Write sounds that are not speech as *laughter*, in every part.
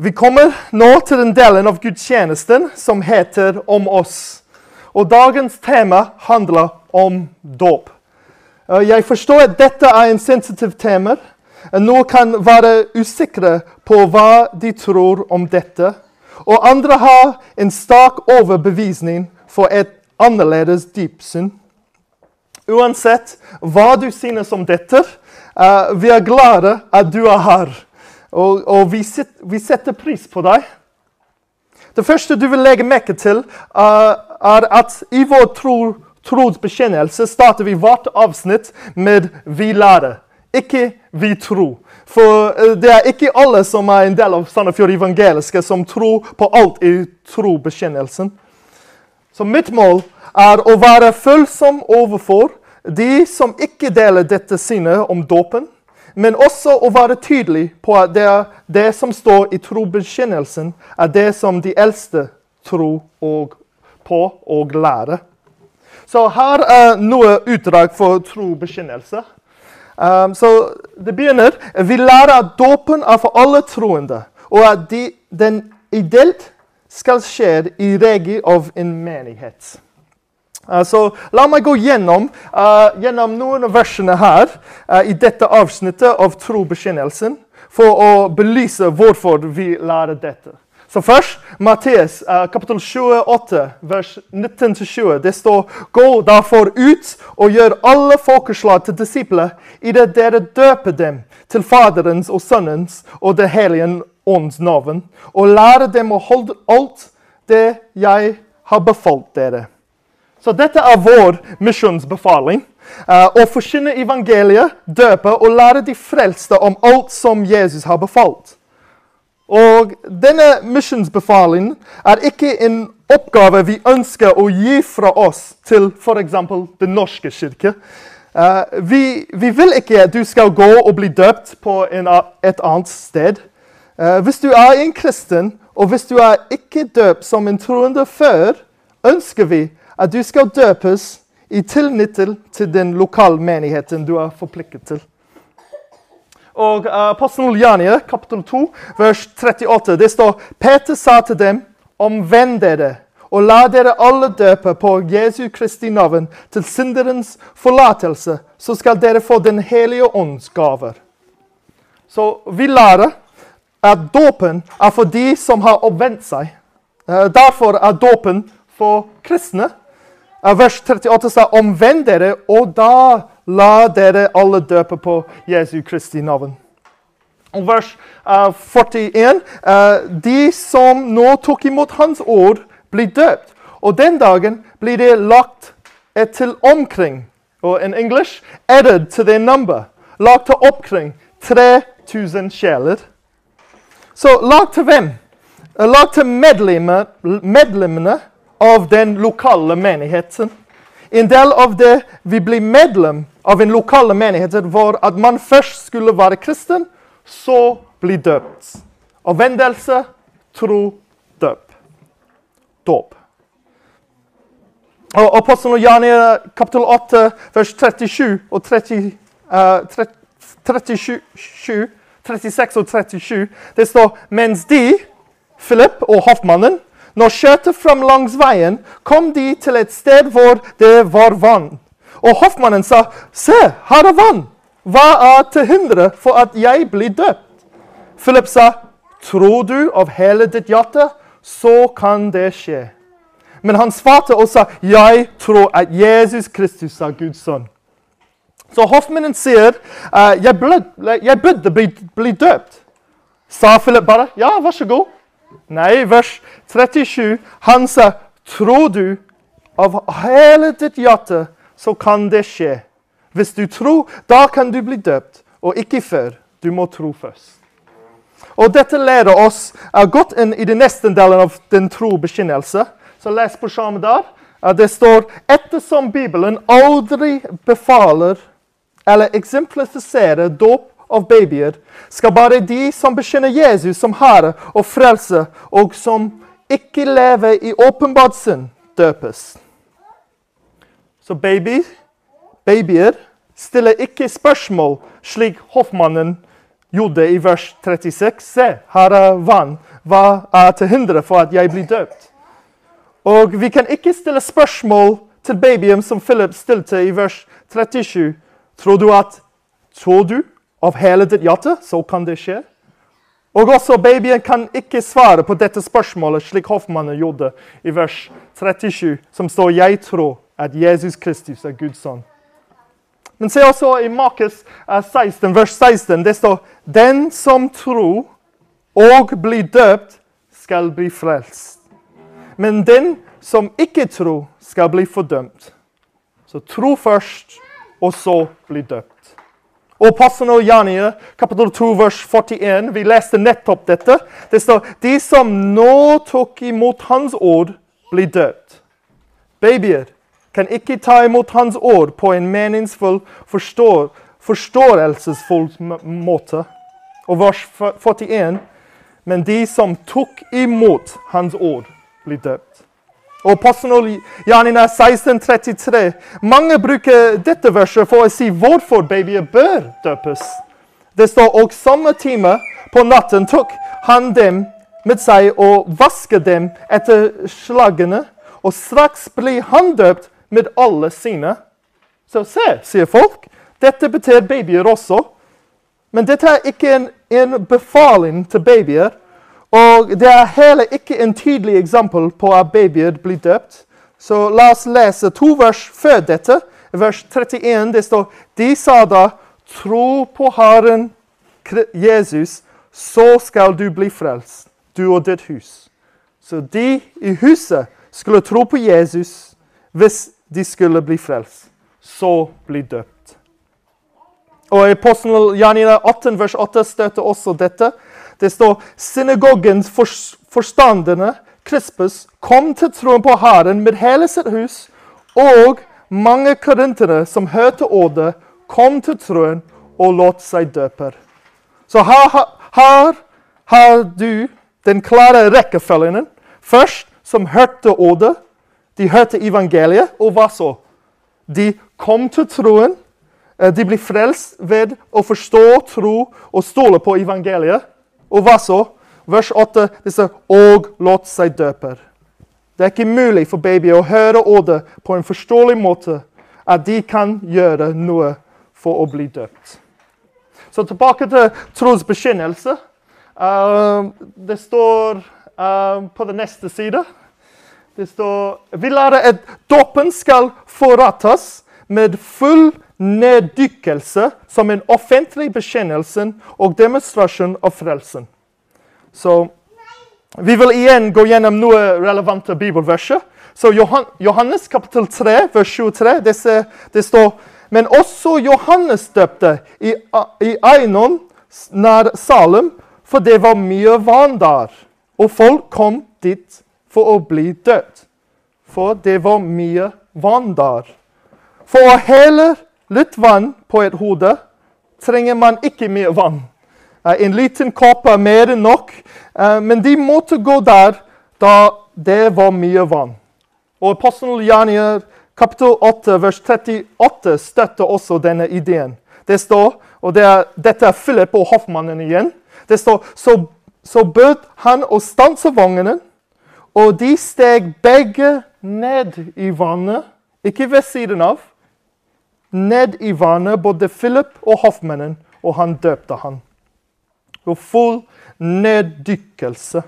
Vi kommer nå til den delen av gudstjenesten som heter Om oss. Og dagens tema handler om dåp. Eh, Jeg forstår at dette er en sensitiv tema. Noen kan være usikre på hva de tror om dette. Og andre har en sterk overbevisning for et annerledes dypsyn. Uansett hva du synes om dette, eh, vi er glade at du er her. Og, og vi, set, vi setter pris på deg. Det første du vil legge merke til, uh, er at i vår tro, trosbekjennelse starter vi hvert avsnitt med 'vi lærer', ikke 'vi tror'. For eh, det er ikke alle som er en del av Sandefjord evangeliske, som tror på alt i trobekjennelsen. Så mitt mål er å være følsom overfor de som ikke deler dette synet om dåpen, men også å være tydelig på at det, det som står i trobekjennelsen, er det som de eldste tror og på og lærer. Så her er noe utdrag for trobekjennelse. Um, så det begynner Vi lærer at dåpen er for alle troende, og at de, den ideelt skal skje i regi av en menighet. Uh, så La meg gå gjennom, uh, gjennom noen av versene her uh, i dette avsnittet av trobekjennelsen for å belyse hvorfor vi lærer dette. Så først Matteus uh, kapittel 28, vers 19-20. Det står Gå derfor ut og gjør alle folkeslag til disipler, idet dere døper dem til Faderens og Sønnens og Det hellige ånds navn, og lærer dem å holde alt det jeg har befalt dere. Så dette er vår misjonsbefaling. Uh, å forkynne evangeliet, døpe og lære de frelste om alt som Jesus har befalt. Og denne misjonsbefalingen er ikke en oppgave vi ønsker å gi fra oss til f.eks. Den norske kirke. Uh, vi, vi, vil ikke at du skal gå og bli døpt på en, et annet sted. Uh, hvis du er en kristen, og hvis du er ikke døpt som en troende før, ønsker vi at du skal døpes i tilnyttel til den lokale menigheten du er forpliktet til. Og uh, Apostelen Janie, kapittel 2, vers 38, det står Peter sa til dem, omvend dere, og la dere alle døpe på Jesu Kristi navn til synderens forlatelse, så skal dere få Den hellige ånds gaver. Så vi lærer at dåpen er for de som har omvendt seg. Uh, derfor er dåpen for kristne. Vers 38 sa omvend dere, og da La dere alle døpe på Jesu Kristi navn. Vers uh, 41. Uh, de som nå tok imot Hans ord, blir døpt. Og den dagen blir det lagt til omkring og in English added to their number. Lagt til omkring 3000 sjeler. Så lagt til hvem? Lagt til medlemmene av den lokale menigheten. En del av det vi blir medlem av en lokale menighet, var at man først skulle være kristen, så bli døpt. Avvendelse, tro, døp. Dåp. Og Apostelen Jania kapittel 8, vers 37 og 30, uh, 37, 36 og 37, det står mens de, Philip og hoffmannen, når kjørte fram langs veien, kom de til et sted hvor det var vann. Og hoffmannen sa, 'Se, her er vann. Hva er til hinder for at jeg blir døpt?' Philip sa, 'Tror du av hele ditt hjerte, så kan det skje.' Men han svarte og sa, 'Jeg tror at Jesus Kristus er Guds sønn.' Så hoffmannen sier, uh, 'Jeg, jeg burde bli, bli døpt.' Sa Philip bare, 'Ja, vær så god'. Nei, vers 37. Han sa, 'Tror du av hele ditt hjerte, så kan det skje.' Hvis du tror, da kan du bli døpt, og ikke før. Du må tro først. Og Dette lærer oss uh, godt inn i den neste delen av den trobekjennelse. Så les på skjermen der. Uh, det står ettersom Bibelen aldri befaler eller eksemplifiserer dåp av babyer, skal bare de som bekjenner Jesus som Herre og Frelse, og som ikke lever i åpenbart synd, døpes. Så baby, babyer stiller ikke spørsmål slik hoffmannen gjorde i vers 36. Se, her er vann. Hva er til hinder for at jeg blir døpt? Og vi kan ikke stille spørsmål til babyen som Philip stilte i vers 37. Tror du at Tror du av hele ditt hjerte, så kan det skje? Og også babyen kan ikke svare på dette spørsmålet slik Hoffmannen gjorde i vers 37, som står 'Jeg tror at Jesus Kristus er Guds sønn'. Men se også i Markus 16, vers 16. Det står 'Den som tror og blir døpt, skal bli frelst'. Men den som ikke tror, skal bli fordømt. Så tro først, og så bli døpt. Og Apostlene og Jania, kapittel 2, vers 41. Vi leste nettopp dette. Det står de som nå tok imot Hans ord, blir døpt. Babyer kan ikke ta imot Hans ord på en meningsfull, forstår, forståelsesfull måte. Og vers 41. Men de som tok imot Hans ord, blir døpt. Og Apostelen Janina 1633. Mange bruker dette verset for å si hvorfor babyer bør døpes. Det står og samme time på natten tok han dem med seg og vasket dem etter slagene, og straks ble han døpt med alle sine. Så se, sier folk, dette betyr babyer også. Men dette er ikke en, en befaling til babyer. Og det er heller ikke en tydelig eksempel på at babyer blir døpt. Så la oss lese to vers før dette. Vers 31 det står De sa da, tro på Herren Jesus, så skal du bli frelst, du og ditt hus. Så de i huset skulle tro på Jesus hvis de skulle bli frelst. Så bli døpt. Og i Apostel Janina 18, vers 8 støtter også dette. Det står synagogens forstanderne, Krispus, kom til troen på Herren med hele sitt hus, og mange korintere som hørte ordet, kom til troen og lot seg døpe. Så her, her har du den klare rekkefølgen. Først som hørte ordet. De hørte evangeliet, og hva så? De kom til troen. Eh, de blir frelst ved å forstå, tro og stole på evangeliet. Og hva så? Vers 8 det står 'og lot seg døper'. Det er ikke mulig for babyer å høre ordet på en forståelig måte at de kan gjøre noe for å bli døpt. Så tilbake til trosbekjennelse. Uh, det står uh, på den neste side det står, Vi lærer at dåpen skal forrettes med full neddykkelse som en offentlig bekjennelse og demonstrasjon av frelsen. Så vi vil igjen gå gjennom noen relevante bibelverser. Så Johannes kapittel 3, vers 23, det, det står Men også Johannes døpte i, i Einon nær Salem, for det var mye vann der. Og folk kom dit for å bli døpt. For det var mye vann der. For å helle litt vann på et hode trenger man ikke mye vann. Eh, en liten kopp er mer enn nok, eh, men de måtte gå der da det var mye vann. Og Apostel Janier kapittel 8, vers 38 støtter også denne ideen. Det står, og det er, Dette er Philip og hoffmannen igjen. Det står så, så bød han å stanse vognen, og de steg begge ned i vannet, ikke ved siden av, ned i vannet, både Philip og hoffmannen, og han døpte han. Og full neddykkelse.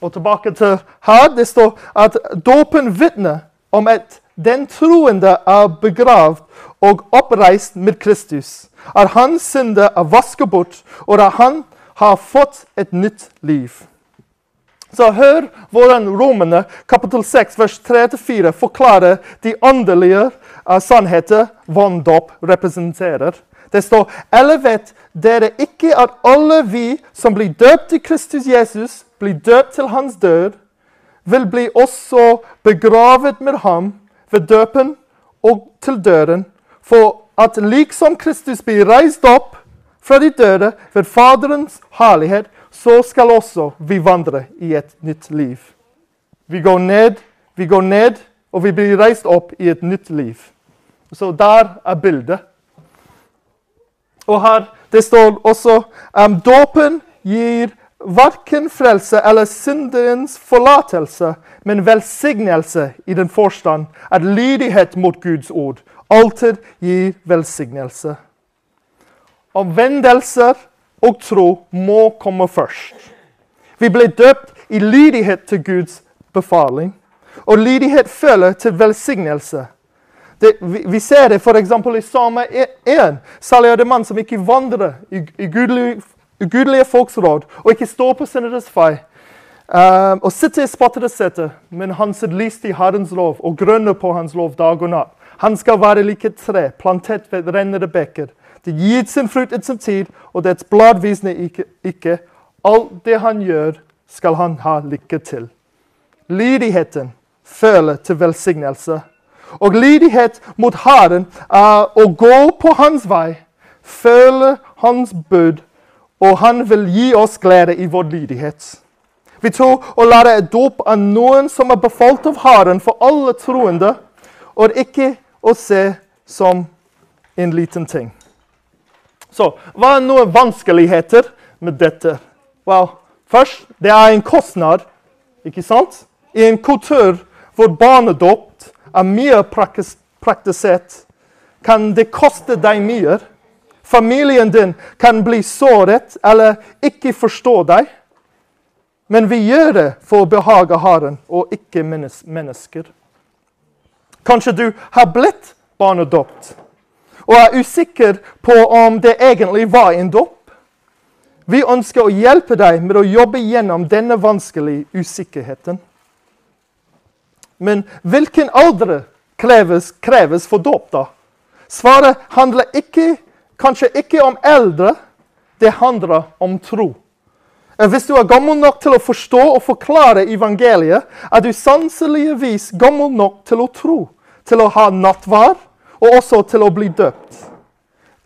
Og tilbake til her. Det står at dåpen vitner om at den troende er begravd og oppreist med Kristus. At hans synder er vasket bort, og at han har fått et nytt liv. Så hør hvordan Romerne kapittel 6, vers 3-4 forklarer de åndelige sannheter vanndåp representerer. Det står Eller vet dere ikke at alle vi som blir døpt i Kristus Jesus, blir døpt til hans død, vil bli også begravet med ham ved døpen og til døden, for at liksom Kristus blir reist opp fra de døde ved Faderens herlighet, så skal også vi vandre i et nytt liv. Vi går ned, vi går ned, og vi blir reist opp i et nytt liv. Så der er bildet. Og her Det står også um, dåpen gir verken frelse eller synderens forlatelse, men velsignelse i den forstand at lydighet mot Guds ord alltid gir velsignelse. Omvendelser og tro må komme først. Vi ble døpt i lydighet til Guds befaling, og lydighet føler til velsignelse. Det, vi, vi, ser det f.eks. i Salme 1. Salig er det mann som ikke vandrer i, i gudelige, gudelige folks råd, og ikke står på synderes vei. Um, og sitter i spottede sete, men han sitter lyst i Herrens lov og grønner på hans lov dag og natt. Han skal være like tre, plantet ved rennende bekker. Det gir sin frukt i sin tid, og dets blad visner ikke, ikke. Alt det han gjør, skal han ha lykke til. Lydigheten føler til velsignelse. Og lydighet mot Herren er å gå på hans vei, følge hans bud, og han vil gi oss glede i vår lydighet. Vi tror å lære et dåp av noen som er befalt av Herren for alle troende, og ikke å se som en liten ting. Så hva er noen vanskeligheter med dette? Well, først, det er en kostnad, ikke sant? I en kultur hvor barnedåp er mye praktisert, kan det koste deg mye. Familien din kan bli såret eller ikke forstå deg. Men vi gjør det for å behage Herren og ikke mennesker. Kanskje du har blitt barnedåpt og er usikker på om det egentlig var en dåp. Vi ønsker å hjelpe deg med å jobbe gjennom denne vanskelige usikkerheten. Men hvilken alder kreves, kreves for dåp, da? Svaret handler ikke, kanskje ikke om eldre, det handler om tro. Eh, hvis du er gammel nok til å forstå og forklare evangeliet, er du sanseligvis gammel nok til å tro, til å ha nattvær og også til å bli døpt.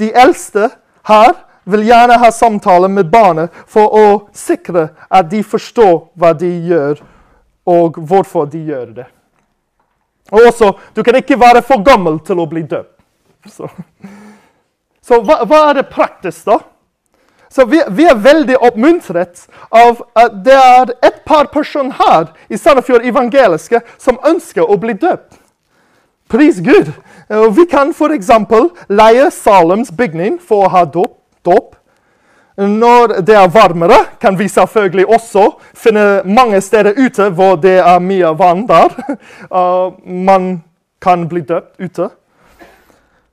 De eldste her vil gjerne ha samtale med barnet for å sikre at de forstår hva de gjør, og hvorfor de gjør det. Og også, Du kan ikke være for gammel til å bli døpt. Så, så hva, hva er det praktisk, da? Så vi, vi, er veldig oppmuntret av at det er et par personer her i Sandefjord evangeliske som ønsker å bli døpt. Pris Gud. Vi kan f.eks. leie Salems bygning for å ha dåp. Når det er varmere, kan vi selvfølgelig også finne mange steder ute hvor det er mye vann der. *laughs* man kan bli døpt ute.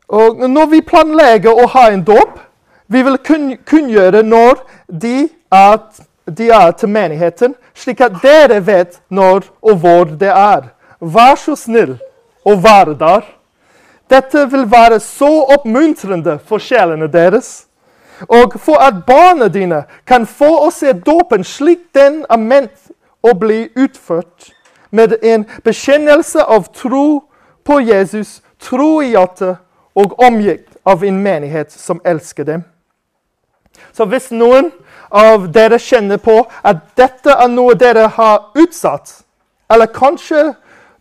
Og når vi planlegger å ha en dåp, vi vil kunngjøre når de er, de er til menigheten, slik at dere vet når og hvor det er. Vær så snill å være der. Dette vil være så oppmuntrende for sjelene deres. Og for at barna dine kan få å se dåpen slik den er ment å bli utført, med en bekjennelse av tro på Jesus, tro i hjertet og omgitt av en menighet som elsker dem. Så hvis noen av dere kjenner på at dette er noe dere har utsatt, eller kanskje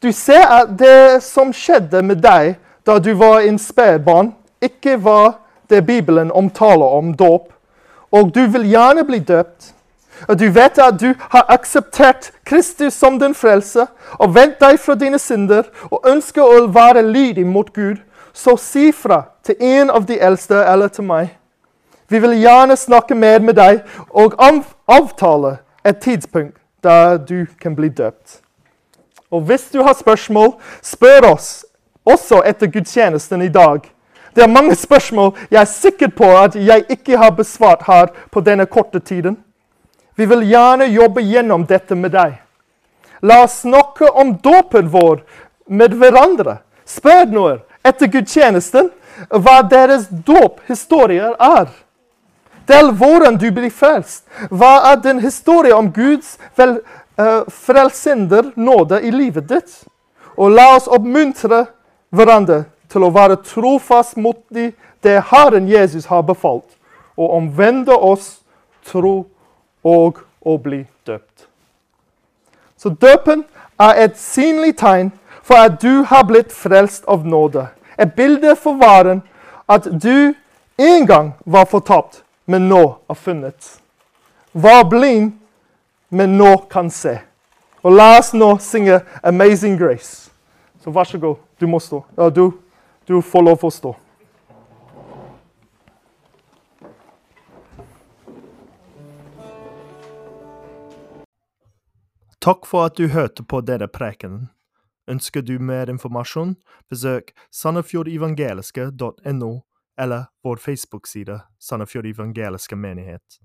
du ser at det som skjedde med deg da du var en spedbarn, ikke var det Bibelen omtaler om dåp, og du vil gjerne bli døpt, og du vet at du har akseptert Kristus som din frelse og vendt deg fra dine synder og ønsker å være lydig mot Gud, så si fra til en av de eldste eller til meg. Vi vil gjerne snakke mer med deg og avtale et tidspunkt der du kan bli døpt. Og hvis du har spørsmål, spør oss også etter gudstjenesten i dag. Det er mange spørsmål jeg er sikker på at jeg ikke har besvart her på denne korte tiden. Vi vil gjerne jobbe gjennom dette med deg. La oss snakke om dåpen vår med hverandre. Spør noe etter gudstjenesten hva deres dåphistorier er. Del hvordan du blir frelst. Hva er din historie om Guds vel, uh, frelsender nåde i livet ditt? Og la oss oppmuntre hverandre til å være trofast mot de, det Herren Jesus har befalt, og omvende oss, tro og å bli døpt. Så døpen er et synlig tegn for at du har blitt frelst av nåde. Et bilde for varen at du en gang var fortapt, men nå er funnet. Var blind, men nå kan se. Og la oss nå synge 'Amazing Grace'. Så vær så god, du må stå. Ja, du, du får lov å stå. Takk for at du hørte på denne prekenen. Ønsker du mer informasjon, besøk sandefjordevangeliske.no eller vår Facebook-side Sandefjord evangeliske menighet.